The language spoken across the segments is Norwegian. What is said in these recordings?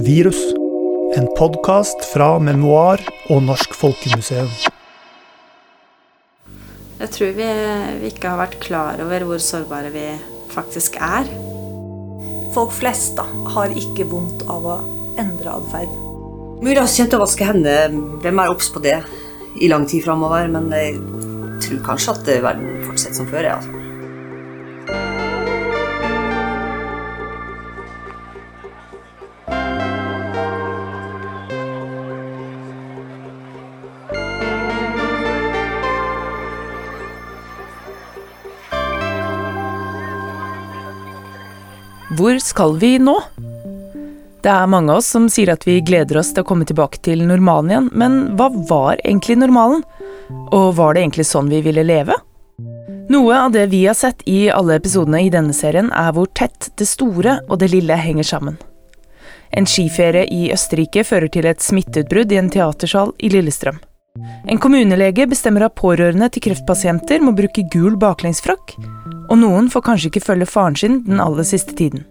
Virus. En podkast fra Memoar og Norsk Folkemuseum. Jeg tror vi, vi, ikke har vært klar over hvor sårbare vi faktisk er. Folk flest da, har ikke vondt av å endre atferd. Mulig vi kommer til å vaske hendene, hvem mer obs på det i lang tid framover. Men jeg tror kanskje at verden fortsetter som før. Altså. Hvor skal vi nå? Det er mange av oss som sier at vi gleder oss til å komme tilbake til normalen igjen, men hva var egentlig normalen? Og var det egentlig sånn vi ville leve? Noe av det vi har sett i alle episodene i denne serien, er hvor tett det store og det lille henger sammen. En skiferie i Østerrike fører til et smitteutbrudd i en teatersal i Lillestrøm. En kommunelege bestemmer at pårørende til kreftpasienter må bruke gul baklengsfrakk, og noen får kanskje ikke følge faren sin den aller siste tiden.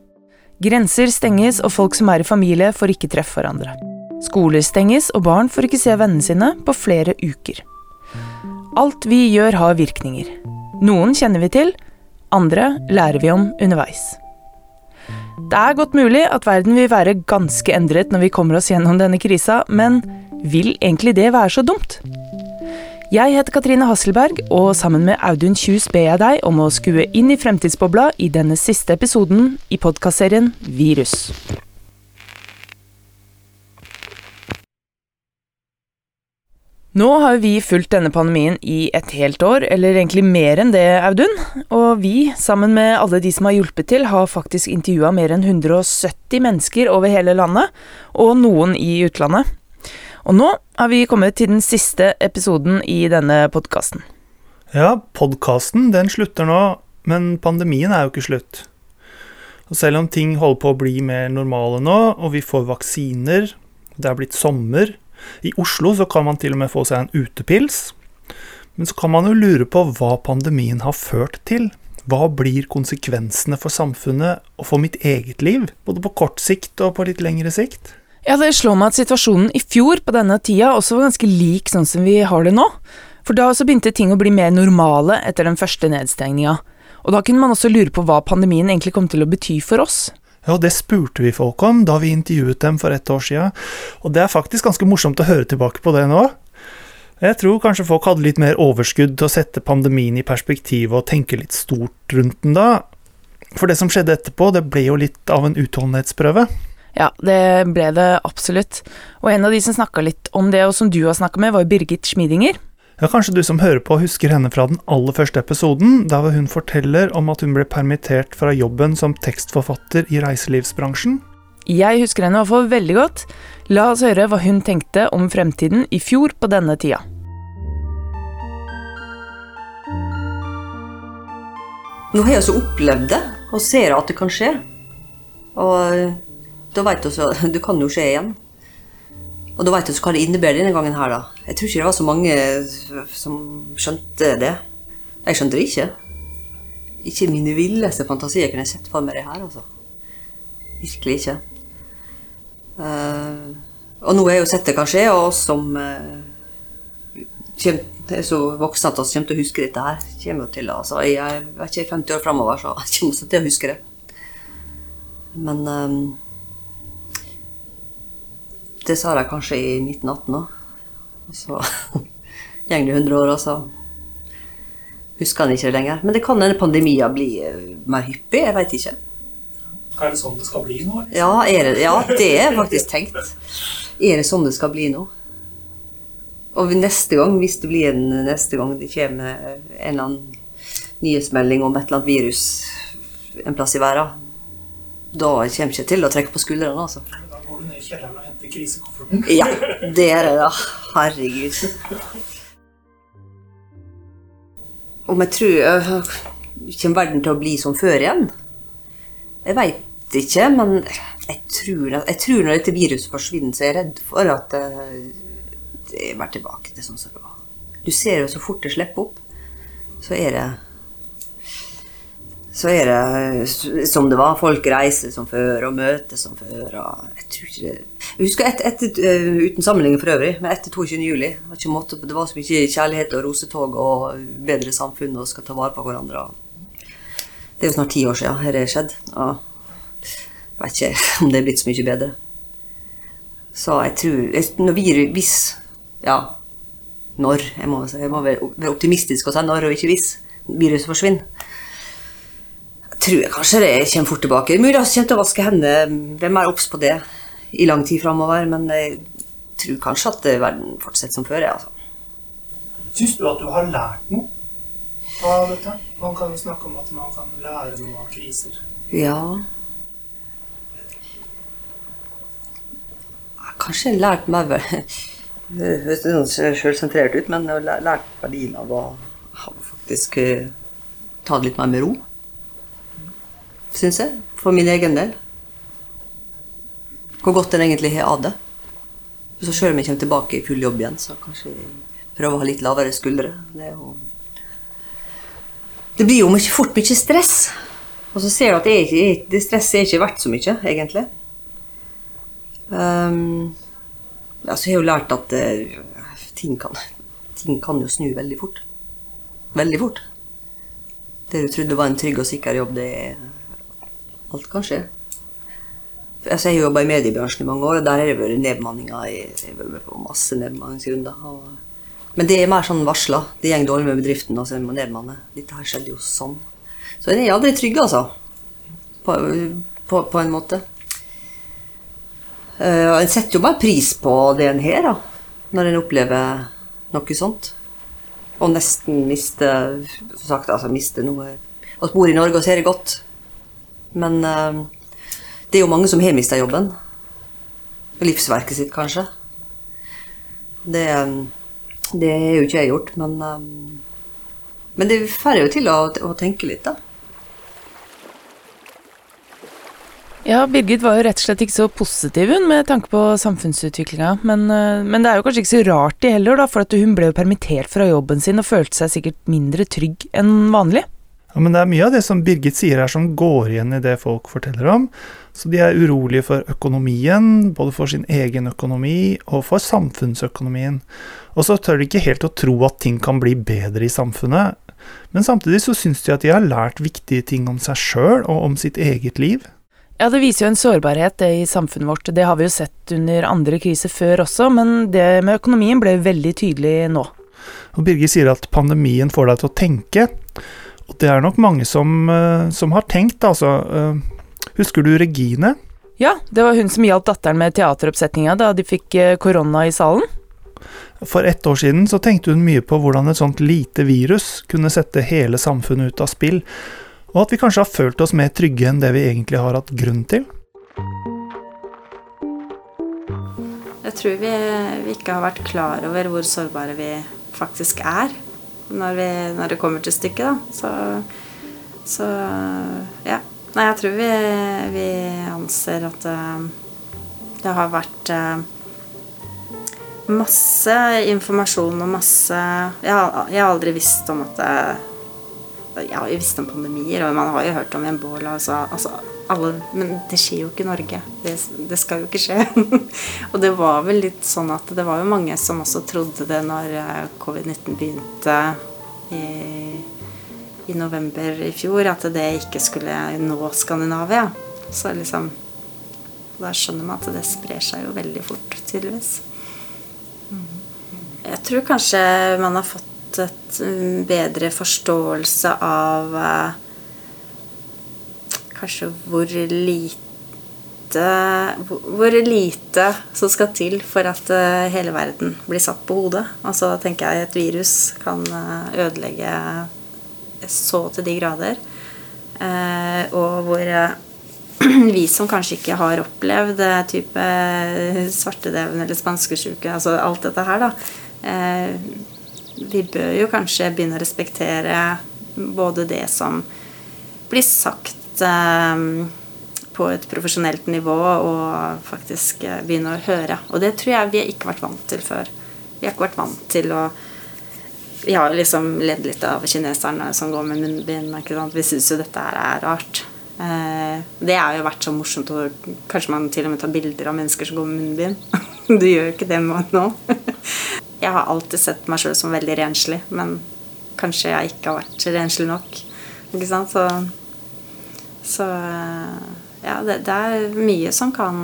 Grenser stenges, og folk som er i familie, får ikke treffe hverandre. Skoler stenges, og barn får ikke se vennene sine på flere uker. Alt vi gjør, har virkninger. Noen kjenner vi til, andre lærer vi om underveis. Det er godt mulig at verden vil være ganske endret når vi kommer oss gjennom denne krisa, men vil egentlig det være så dumt? Jeg heter Katrine Hasselberg, og sammen med Audun Kjus ber jeg deg om å skue inn i fremtidsbobla i denne siste episoden i podkastserien Virus. Nå har vi fulgt denne pandemien i et helt år, eller egentlig mer enn det, Audun. Og vi, sammen med alle de som har hjulpet til, har faktisk intervjua mer enn 170 mennesker over hele landet, og noen i utlandet. Og nå har vi kommet til den siste episoden i denne podkasten. Ja, podkasten den slutter nå, men pandemien er jo ikke slutt. Og selv om ting holder på å bli mer normale nå, og vi får vaksiner, det er blitt sommer I Oslo så kan man til og med få seg en utepils. Men så kan man jo lure på hva pandemien har ført til. Hva blir konsekvensene for samfunnet og for mitt eget liv, både på kort sikt og på litt lengre sikt? Ja, Det slår meg at situasjonen i fjor på denne tida også var ganske lik sånn som vi har det nå. For da også begynte ting å bli mer normale etter den første nedstengninga. Og da kunne man også lure på hva pandemien egentlig kom til å bety for oss. Ja, det spurte vi folk om da vi intervjuet dem for ett år sia, og det er faktisk ganske morsomt å høre tilbake på det nå. Jeg tror kanskje folk hadde litt mer overskudd til å sette pandemien i perspektiv og tenke litt stort rundt den da. For det som skjedde etterpå, det ble jo litt av en utholdenhetsprøve. Ja, det ble det absolutt. Og en av de som snakka litt om det, og som du har snakka med, var Birgit Schmidinger. Ja, Kanskje du som hører på husker henne fra den aller første episoden, der hun forteller om at hun ble permittert fra jobben som tekstforfatter i reiselivsbransjen? Jeg husker henne i hvert fall veldig godt. La oss høre hva hun tenkte om fremtiden i fjor på denne tida. Nå har jeg også opplevd det, og ser at det kan skje. Og da veit du så Det kan jo skje igjen. Og da veit du hva det innebærer denne gangen her, da. Jeg tror ikke det var så mange som skjønte det. Jeg skjønte det ikke. Ikke i mine villeste fantasier kunne jeg sett for meg det her, altså. Virkelig ikke. Uh, og nå har jeg jo sett det kan skje, og oss som uh, er så voksne at vi kommer til å huske dette her, kommer jo til altså, Jeg er ikke 50 år framover, så jeg kommer til å huske det. Men um, det sa de kanskje i 1918 òg. Så går det 100 år, og så husker han ikke det lenger. Men det kan denne pandemien bli eh, mer hyppig. Jeg veit ikke. Er det sånn det skal bli nå? Liksom? Ja, det, ja, det er faktisk tenkt. Er det sånn det skal bli nå? Og neste gang, hvis det blir en neste gang det kommer en eller annen nyhetsmelding om et eller annet virus en plass i verden, da kommer jeg ikke til å trekke på skuldrene. altså går du ned i kjelleren og henter krisekofferten. ja, det er det, da. Herregud. Om jeg tror Kommer verden til å bli som før igjen? Jeg veit ikke, men jeg tror, jeg tror, når dette viruset forsvinner, så er jeg redd for at øh, det er tilbake til sånn som det var. Du ser jo så fort det slipper opp, så er det så er det som det var. Folk reiser som før og møtes som før. Og jeg tror ikke det Jeg husker et, et, eh, uten sammenligning for øvrig, men etter 22. juli. Det var så mye kjærlighet og rosetog og bedre samfunn og skal ta vare på hverandre. Det er jo snart ti år siden dette skjedd. Og jeg vet ikke om det er blitt så mye bedre. Så jeg tror Når vi Hvis Ja, når. Jeg må, jeg må være optimistisk og si når og ikke hvis viruset forsvinner tror jeg kanskje det kommer fort tilbake. Mulig jeg kommer til å vaske hendene, Hvem mer obs på det i lang tid framover. Men jeg tror kanskje at verden fortsetter som før. Altså. Syns du at du har lært noe av dette? Man kan jo snakke om at man kan lære noe av kriser. Ja. Kanskje jeg har lært meg Det høres sjølsentrert ut, men jeg har lært verdien av å faktisk eh, ta det litt mer med ro syns jeg. For min egen del. Hvor godt en egentlig har av det. Så sjøl om jeg kommer tilbake i full jobb igjen, så kanskje jeg prøver å ha litt lavere skuldre. Det, det blir jo mye, fort mye stress. Og så ser du at jeg, jeg, det stresset er ikke verdt så mye, egentlig. Um, altså, jeg har jo lært at uh, ting, kan, ting kan jo snu veldig fort. Veldig fort. Det du trodde var en trygg og sikker jobb, det er alt kan skje. Altså, jeg har jobba i mediebransjen i mange år, og der har det vært nedbemanninger. Jeg har på masse nedbemanningsrunder. Men det er mer sånn varsla. Det går dårlig med bedriften, og så må nedbemanne. Dette her skjedde jo sånn. Så en er aldri trygg, altså. På, på, på en måte. Uh, en setter jo bare pris på det en har, da, når en opplever noe sånt. Og nesten miste sagt, altså mister noe Vi bor i Norge og ser det godt. Men uh, det er jo mange som har mista jobben. Livsverket sitt, kanskje. Det, det har jo ikke jeg gjort, men um, Men det får jo til å, å, tenke litt, da. Ja, Birgit var jo rett og slett ikke så positiv hun med tanke på samfunnsutviklinga. Men, men, det er jo kanskje ikke så rart det heller, da, for hun ble jo permittert fra jobben sin og følte seg sikkert mindre trygg enn vanlig. Ja, men det er mye av det som Birgit sier her som går igjen i det folk forteller om. Så de er urolige for økonomien, både for sin egen økonomi og for samfunnsøkonomien. Og så tør de ikke helt å tro at ting kan bli bedre i samfunnet. Men samtidig så syns de at de har lært viktige ting om seg sjøl og om sitt eget liv. Ja, det viser jo en sårbarhet i samfunnet vårt. Det har vi jo sett under andre kriser før også, men det med økonomien ble veldig tydelig nå. Og Birgit sier at pandemien får deg til å tenke. Og det er nok mange som, eh, som har tenkt, altså. Eh, husker du Regine? Ja, det var hun som hjalp datteren med teateroppsetninga da de fikk eh, korona i salen. For ett år siden så tenkte hun mye på hvordan et sånt lite virus kunne sette hele samfunnet ut av spill, og at vi kanskje har følt oss mer trygge enn det vi egentlig har hatt grunn til. Jeg tror vi, vi ikke har vært klar over hvor sårbare vi faktisk er når, vi, når, det kommer til stykket, da. Så, så ja. Nei, jeg tror vi, vi anser at uh, det har vært uh, masse informasjon og masse Jeg jeg har aldri visst om at uh, Jeg har jo visst om pandemier, og man har jo hørt om ebola. Altså, altså alle, men det skjer jo ikke i Norge. Det, det skal jo ikke skje. og det var vel litt sånn at det var jo mange som også trodde det når eh, covid-19 begynte i, i, november i fjor, at det ikke skulle nå Skandinavia. Så liksom Da skjønner man at det sprer seg jo veldig fort, tydeligvis. Jeg tror kanskje man har fått et mm, bedre forståelse av uh, kanskje hvor lite hvor lite som skal til for at eh, hele verden blir satt på hodet. Altså tenker jeg et virus kan eh, ødelegge så til de grader. Eh, og hvor vi som kanskje ikke har opplevd type svartedeven eller spanskesjuke, altså alt dette her, da Vi bør jo kanskje begynne å respektere både det som blir sagt Eh, på et profesjonelt nivå og faktisk eh, begynne å høre. Og det tror jeg vi har ikke vært vant til før. Vi har ikke vært vant til å Vi har liksom ledd litt av kineserne som går med munnbind. Vi syns jo dette her er rart. Eh, det har jo vært så morsomt, og kanskje man til og med tar bilder av mennesker som går med munnbind. Du gjør jo ikke det nå. Jeg har alltid sett meg sjøl som veldig renslig, men kanskje jeg ikke har vært renslig nok. Ikke sant? Så, så eh, ja, det, det, er mye som kan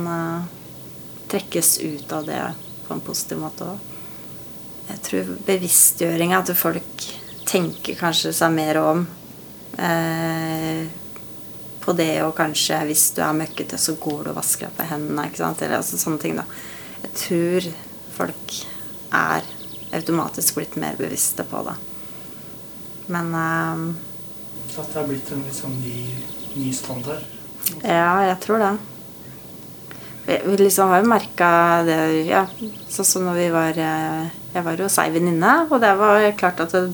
trekkes ut av det på en positiv måte òg. Jeg tror bevisstgjøringa, at folk tenker kanskje seg mer om eh, på det og kanskje hvis du er møkkete, så går du og vasker deg på hendene. ikke sant? Eller altså, sånne ting, da. Jeg tror folk er automatisk blitt mer bevisste på det. Men eh, Så at det er blitt en liksom ny, ny standard? Ja, jeg tror det. Vi liksom har jo merka det ja, sånn som når vi var eh, Jeg var hos ei venninne, og det var klart at det,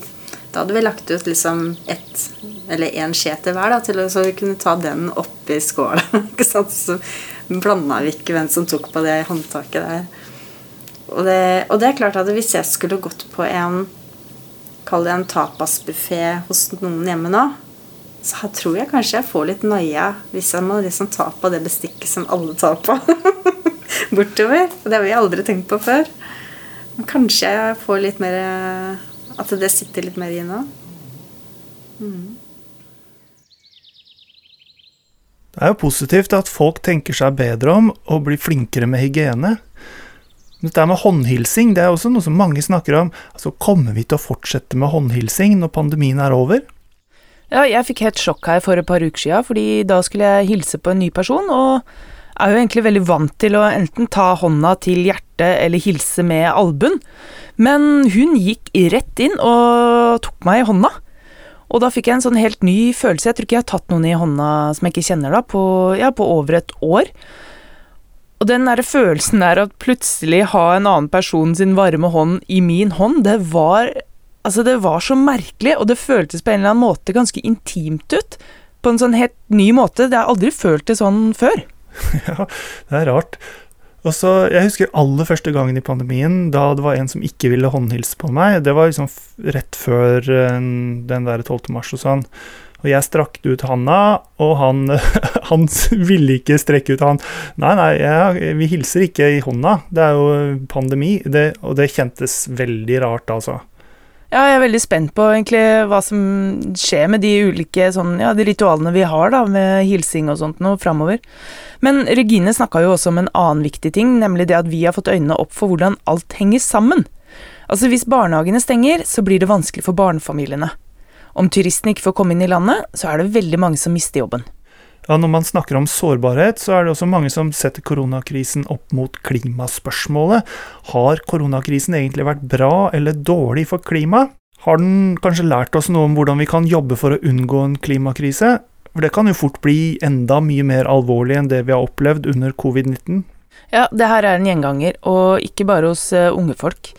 da hadde vi lagt ut liksom ett eller én skje til hver, da, til så vi kunne ta den oppi skåla. ikke? Så blanda vi ikke hvem som tok på det håndtaket der. Og det, og det er klart at hvis jeg skulle gått på en Kall det en tapasbuffé hos noen hjemme nå, så tror jeg kanskje jeg får litt noia hvis jeg må liksom ta på det bestikket som alle tar på. Bortover. Det har vi aldri tenkt på før. Men kanskje jeg får litt mer At det sitter litt mer i nå. Mm. Det er jo positivt at folk tenker seg bedre om og blir flinkere med hygiene. Dette med håndhilsing det er også noe som mange snakker om. Altså, Kommer vi til å fortsette med håndhilsing når pandemien er over? Ja, jeg fikk helt sjokk her for et par uker siden, fordi da skulle jeg hilse på en ny person, og er jo egentlig veldig vant til å enten ta hånda til hjertet eller hilse med albuen, men hun gikk rett inn og tok meg i hånda. Og da fikk jeg en sånn helt ny følelse. Jeg tror ikke jeg har tatt noen i hånda som jeg ikke kjenner, da, på, ja, på over et år. Og den der følelsen der at plutselig ha en annen person sin varme hånd i min hånd, det var Altså, det var så merkelig, og det føltes på en eller annen måte ganske intimt ut. På en sånn helt ny måte. Jeg har aldri følt det sånn før. ja, det er rart. Og så, Jeg husker aller første gangen i pandemien, da det var en som ikke ville håndhilse på meg. Det var liksom rett før uh, den der 12. mars og sånn. Og jeg strakte ut handa, og han, han ville ikke strekke ut han. Nei, nei, jeg, vi hilser ikke i hånda. Det er jo pandemi. Det, og det kjentes veldig rart, altså. Ja, jeg er veldig spent på egentlig hva som skjer med de ulike sånn, ja, de ritualene vi har da, med hilsing og sånt noe framover. Men Regine snakka jo også om en annen viktig ting, nemlig det at vi har fått øynene opp for hvordan alt henger sammen. Altså hvis barnehagene stenger, så blir det vanskelig for barnefamiliene. Om turistene ikke får komme inn i landet, så er det veldig mange som mister jobben. Ja, Når man snakker om sårbarhet, så er det også mange som setter koronakrisen opp mot klimaspørsmålet. Har koronakrisen egentlig vært bra eller dårlig for klimaet? Har den kanskje lært oss noe om hvordan vi kan jobbe for å unngå en klimakrise? For det kan jo fort bli enda mye mer alvorlig enn det vi har opplevd under covid-19. Ja, det her er en gjenganger, og ikke bare hos uh, unge folk.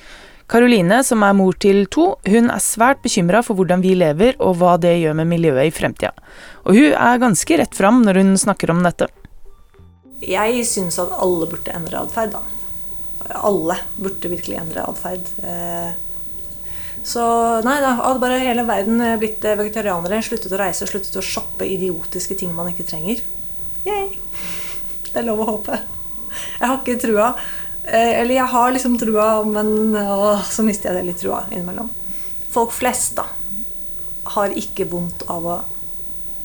Karoline, som er mor til to, hun er svært bekymra for hvordan vi lever og hva det gjør med miljøet i fremtida. Og hun er ganske rett fram når hun snakker om dette. Jeg syns at alle burde endre atferd, da. Alle burde virkelig endre atferd. Eh, så nei, da hadde bare hele verden blitt vegetarianere. Sluttet å reise, sluttet å shoppe idiotiske ting man ikke trenger. Yay. Det er lov å håpe. Jeg har ikke trua. Eh, eller jeg har liksom trua, men å, så mister jeg det litt trua innimellom. Folk flest da, har ikke vondt av å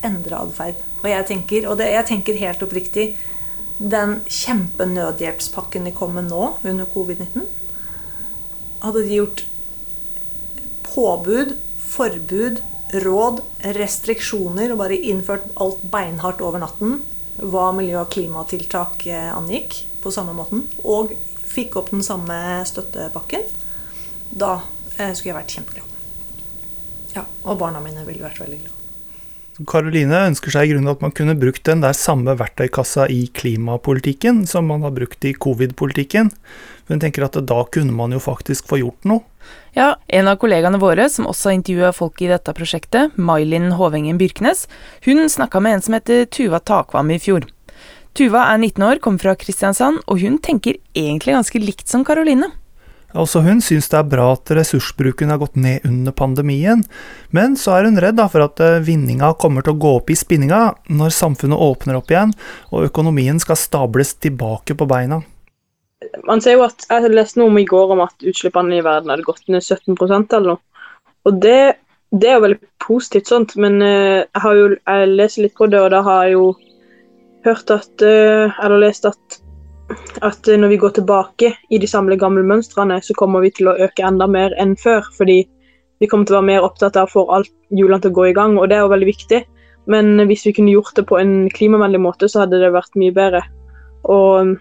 endre atferd. Og jeg tenker, og det, jeg tenker helt oppriktig Den kjempenødhjelpspakken de kom med nå under covid-19 Hadde de gjort påbud, forbud, råd, restriksjoner og bare innført alt beinhardt over natten hva miljø- og klimatiltak eh, angikk, på samme måten, og fikk opp den samme støttepakken, da eh, skulle jeg vært kjempeglad. Ja, og barna mine ville vært veldig glad. Karoline ønsker seg i grunnen at man kunne brukt den der samme verktøykassa i klimapolitikken som man har brukt i covid-politikken. Hun tenker at da kunne man jo faktisk få gjort noe. Ja, en av kollegaene våre som også har intervjua folk i dette prosjektet, May-Linn Håvengen Byrknes, hun snakka med en som heter Tuva Takvam i fjor. Tuva er 19 år, kommer fra Kristiansand, og hun tenker egentlig ganske likt som Karoline. Også hun syns det er bra at ressursbruken har gått ned under pandemien, men så er hun redd for at eh, vinninga kommer til å gå opp i spinninga når samfunnet åpner opp igjen og økonomien skal stables tilbake på beina. Man ser jo at, Jeg leste noe om i går om at utslippene i verden hadde gått ned 17% eller noe. Og det, det er jo veldig positivt, sånt, men eh, jeg har jo jeg leser litt på det, og da har jeg jo hørt at, eh, eller lest at at når vi går tilbake i de samme gamle mønstrene, så kommer vi til å øke enda mer enn før. Fordi vi kommer til å være mer opptatt av å få alt hjulene til å gå i gang, og det er jo veldig viktig. Men hvis vi kunne gjort det på en klimavennlig måte, så hadde det vært mye bedre. Og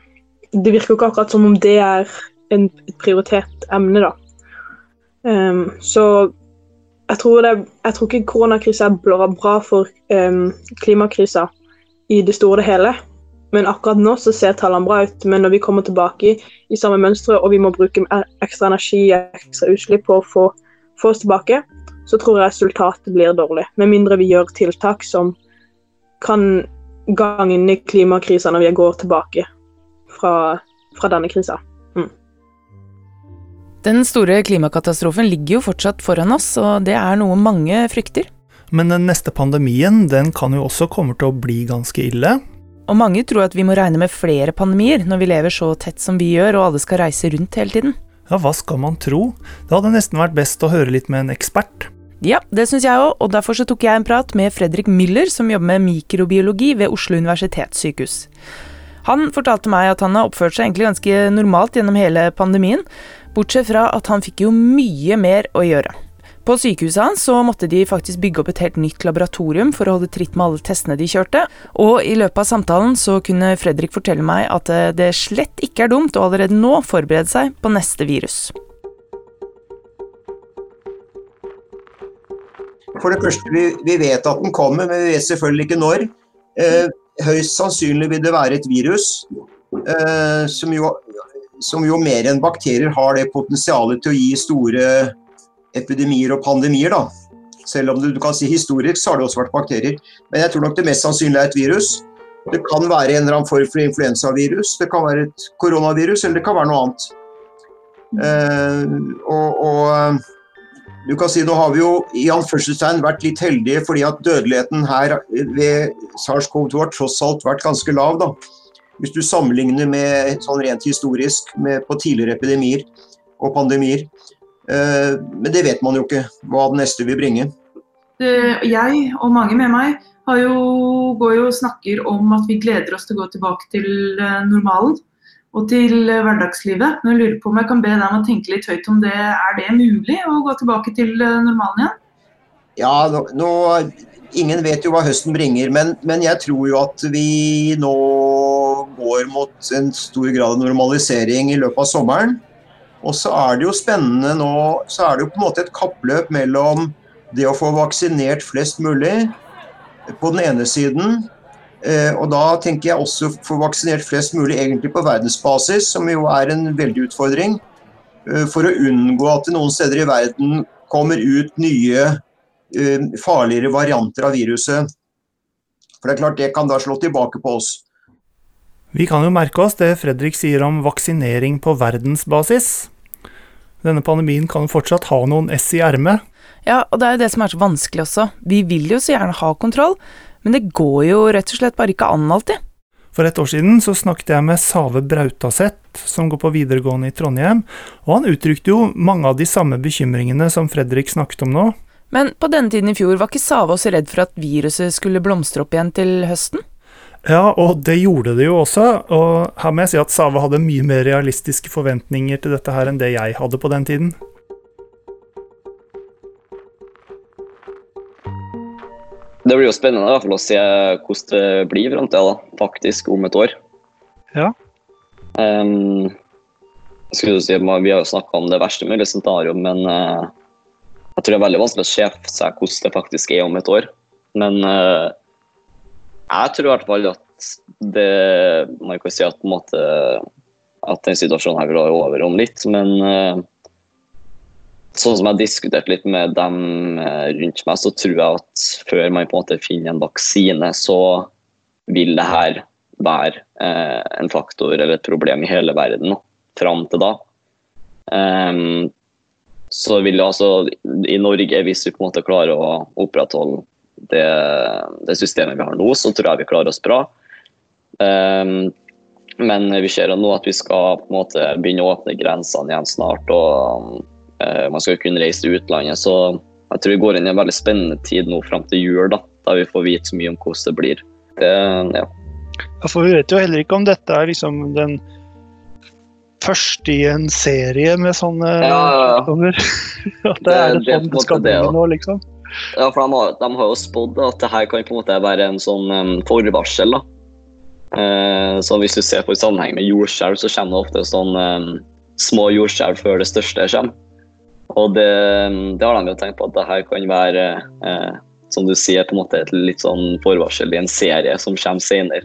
det virker ikke akkurat som om det er et prioritert emne, da. Um, så jeg tror, det, jeg tror ikke koronakrisa er bra for um, klimakrisa i det store og hele. Men akkurat nå så ser tallene bra ut. Men når vi kommer tilbake i, i samme mønstre, og vi må bruke ekstra energi ekstra utslipp på å få, få, oss tilbake, så tror jeg resultatet blir dårlig. Med mindre vi gjør tiltak som kan gagne klimakrisa når vi går tilbake fra, fra denne krisa. Mm. Den store klimakatastrofen ligger jo fortsatt foran oss, og det er noe mange frykter. Men den neste pandemien den kan jo også komme til å bli ganske ille. Og mange tror at vi må regne med flere pandemier når vi lever så tett som vi gjør og alle skal reise rundt hele tiden. Ja, hva skal man tro? Det hadde nesten vært best å høre litt med en ekspert. Ja, det syns jeg òg, og derfor så tok jeg en prat med Fredrik Müller, som jobber med mikrobiologi ved Oslo universitetssykehus. Han fortalte meg at han har oppført seg egentlig ganske normalt gjennom hele pandemien, bortsett fra at han fikk jo mye mer å gjøre. På sykehuset hans så måtte de faktisk bygge opp et helt nytt laboratorium for å holde tritt med alle testene de kjørte, og i løpet av samtalen så kunne Fredrik fortelle meg at det slett ikke er dumt å allerede nå forberede seg på neste virus. For det første, vi, vi vet at den kommer, men vi vet selvfølgelig ikke når. Eh, høyst sannsynlig vil det være et virus eh, som, jo, som jo mer enn bakterier har det potensialet til å gi store epidemier og pandemier. da. Selv om du, du, kan si historisk så har det også vært bakterier. Men jeg tror nok det mest sannsynlige er et virus. Det kan være en eller annen form for influensavirus, det kan være et koronavirus, eller det kan være noe annet. Uh, og, og du kan si Nå har vi jo i anførselstegn vært litt heldige fordi at dødeligheten her ved SARS-CoV-2 har tross alt vært ganske lav. da. Hvis du sammenligner med sånn rent historisk med på tidligere epidemier og pandemier. Eh, men det vet man jo ikke hva det neste vil bringe. Jeg og mange med meg jo, går jo og snakker om at vi gleder oss til å gå tilbake til eh, normalen og til eh, hverdagslivet. Men jeg lurer på om jeg kan be deg om å tenke litt høyt om det. Er det mulig å gå tilbake til normalen igjen? Ja, nå, nå Ingen vet jo hva høsten bringer, men, men, jeg tror jo at vi nå går mot en stor grad av normalisering i løpet av sommeren. Og så er det jo spennende nå, så er det jo på en måte et kappløp mellom det å få vaksinert flest mulig på den ene siden, eh, og da tenker jeg også få vaksinert flest mulig egentlig på verdensbasis, som jo er en veldig utfordring, eh, for å unngå at det noen steder i verden kommer ut nye eh, farligere varianter av viruset. For det er klart det kan da slå tilbake på oss. Vi kan jo merke oss det Fredrik sier om vaksinering på verdensbasis. Denne pandemien kan fortsatt ha noen ess i ermet. Ja, og det er jo det som er så vanskelig også. Vi vil jo så gjerne ha kontroll, men det går jo rett og slett bare ikke an alltid. For et år siden så snakket jeg med Save Brautaseth, som går på videregående i Trondheim, og han uttrykte jo mange av de samme bekymringene som Fredrik snakket om nå. Men på denne tiden i fjor var ikke Save også redd for at viruset skulle blomstre opp igjen til høsten? Ja, og det gjorde det jo også. Og her må jeg si at Save hadde mye mer realistiske forventninger til dette her enn det jeg hadde på den tiden. Det blir jo spennende i hvert fall å se hvordan det blir i da, faktisk om et år. Ja. Um, skulle si, vi har jo snakka om det verste mulige scenarioet, men uh, jeg tror det er veldig vanskelig å se seg hvordan det faktisk er om et år. Men uh, jeg tror i hvert fall at det Man kan si at, måte, at den situasjonen her vil være over om litt, men uh, sånn som jeg har diskutert litt med dem uh, rundt meg, så tror jeg at før man på en måte finner en vaksine, så vil det her være eh, en faktor eller et problem i hele verden fram til da. Um, så vil altså i Norge, hvis vi på en måte klarer å opprettholde det, det systemet vi har nå, så tror jeg vi klarer oss bra. Um, men vi ser nå at vi skal på en måte begynne å åpne grensene igjen snart. og uh, Man skal kunne reise til utlandet. Så jeg tror vi går inn i en veldig spennende tid nå fram til jul, da, da vi får vite så mye om hvordan det blir. Det, ja. ja. For vi vet jo heller ikke om dette er liksom den første i en serie med sånne ja, ja, ja. Det, er det sånn det skal bli nå, liksom. Ja, for de har, de har jo spådd at det her kan på en måte være en sånn um, forvarsel. da. Uh, så hvis du ser på i sammenheng med jordskjelv, så kommer det ofte sånn um, små jordskjelv før det største kommer. Og det, det, har de jo tenkt på at det her kan være, uh, som du sier, på en måte et litt sånn forvarsel i en serie som kommer senere.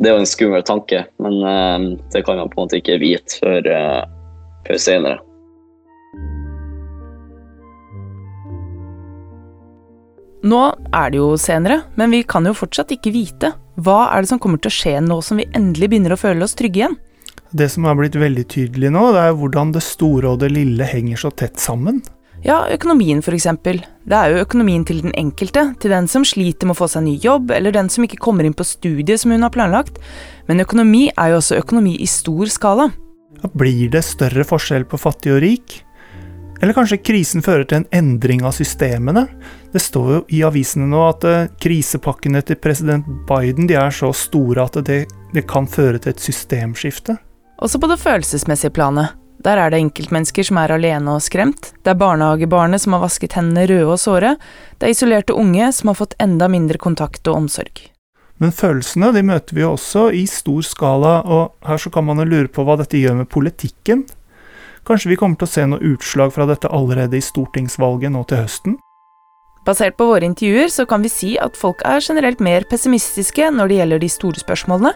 Det er jo en skummel tanke, men uh, det kan man på en måte ikke vite før, før senere. Nå er det jo senere, men vi kan jo fortsatt ikke vite. Hva er det som kommer til å skje nå som vi endelig begynner å føle oss trygge igjen? Det som har blitt veldig tydelig nå, det er hvordan det store og det lille henger så tett sammen. Ja, økonomien eksempel. Det er jo økonomien til den enkelte, til den som sliter med å få seg ny jobb, eller den som ikke kommer inn på studiet som hun har planlagt. Men økonomi er jo også økonomi i stor skala. Blir det større forskjell på fattig og rik? Eller kanskje krisen fører til en endring av systemene? Det står jo i avisene nå at uh, krisepakkene til president Biden de er så store at det, det kan føre til et systemskifte. Også på det følelsesmessige planet. Der er det enkeltmennesker som er alene og skremt. Det er barnehagebarnet som har vasket hendene røde og såre. Det er isolerte unge som har fått enda mindre kontakt og omsorg. Men følelsene de møter vi jo også i stor skala, og her så kan man jo lure på hva dette gjør med politikken. Kanskje vi kommer til å se noe utslag fra dette allerede i stortingsvalget nå til høsten? Basert på våre intervjuer så kan vi si at folk er generelt mer pessimistiske når det gjelder de store spørsmålene,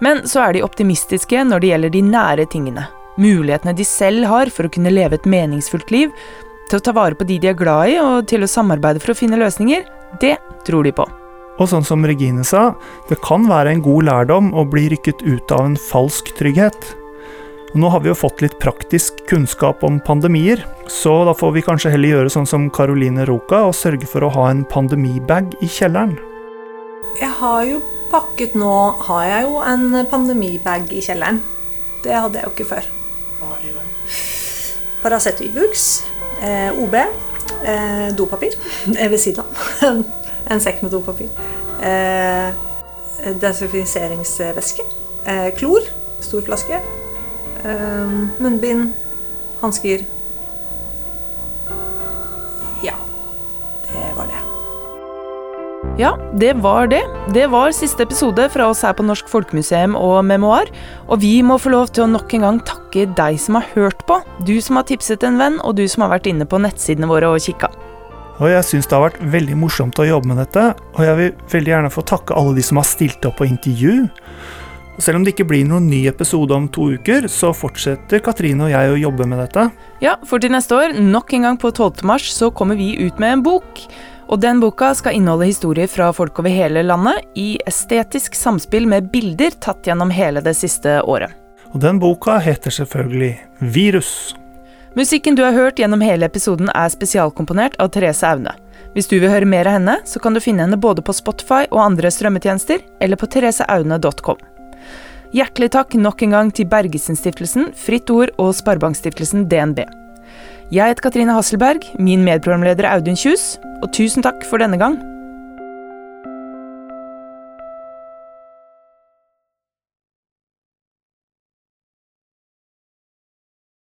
men så er de optimistiske når det gjelder de nære tingene. Mulighetene de selv har for å kunne leve et meningsfullt liv, til å ta vare på de de er glad i og til å samarbeide for å finne løsninger, det tror de på. Og sånn som Regine sa, det kan være en god lærdom å bli rykket ut av en falsk trygghet. Nå har vi jo fått litt praktisk kunnskap om pandemier, så da får vi kanskje heller gjøre sånn som Caroline Roka og sørge for å ha en pandemibag i kjelleren. Jeg har jo pakket nå har jeg jo en pandemibag i kjelleren. Det hadde jeg jo ikke før. Paracet Ibux, eh, OB, eh, dopapir ved siden av. en sekk med dopapir. Eh, Desinfiseringsvæske. Eh, klor, stor flaske. Um, munnbind, hansker Ja. Det var det. Ja, det var det. Det var siste episode fra oss her på Norsk Folkemuseum og Memoar. Og vi må få lov til å nok en gang takke deg som har hørt på. Du som har tipset en venn, og du som har vært inne på nettsidene våre og kikka. Og jeg syns det har vært veldig morsomt å jobbe med dette, og jeg vil veldig gjerne få takke alle de som har stilt opp på intervju. Og selv om det ikke blir noen ny episode om to uker, så fortsetter Katrine og jeg å jobbe med dette. Ja, for til neste år, nok en gang på 12. mars, så kommer vi ut med en bok. Og den boka skal inneholde historier fra folk over hele landet, i estetisk samspill med bilder tatt gjennom hele det siste året. Og den boka heter selvfølgelig Virus. Musikken du har hørt gjennom hele episoden er spesialkomponert av Therese Aune. Hvis du vil høre mer av henne, så kan du finne henne både på Spotify og andre strømmetjenester, eller på thereseaune.com. Hjertelig takk nok en gang til Bergesen-stiftelsen, Fritt Ord og Sparebankstiftelsen DNB. Jeg heter Katrine Hasselberg, min medprogramleder er Audun Kjus, og tusen takk for denne gang.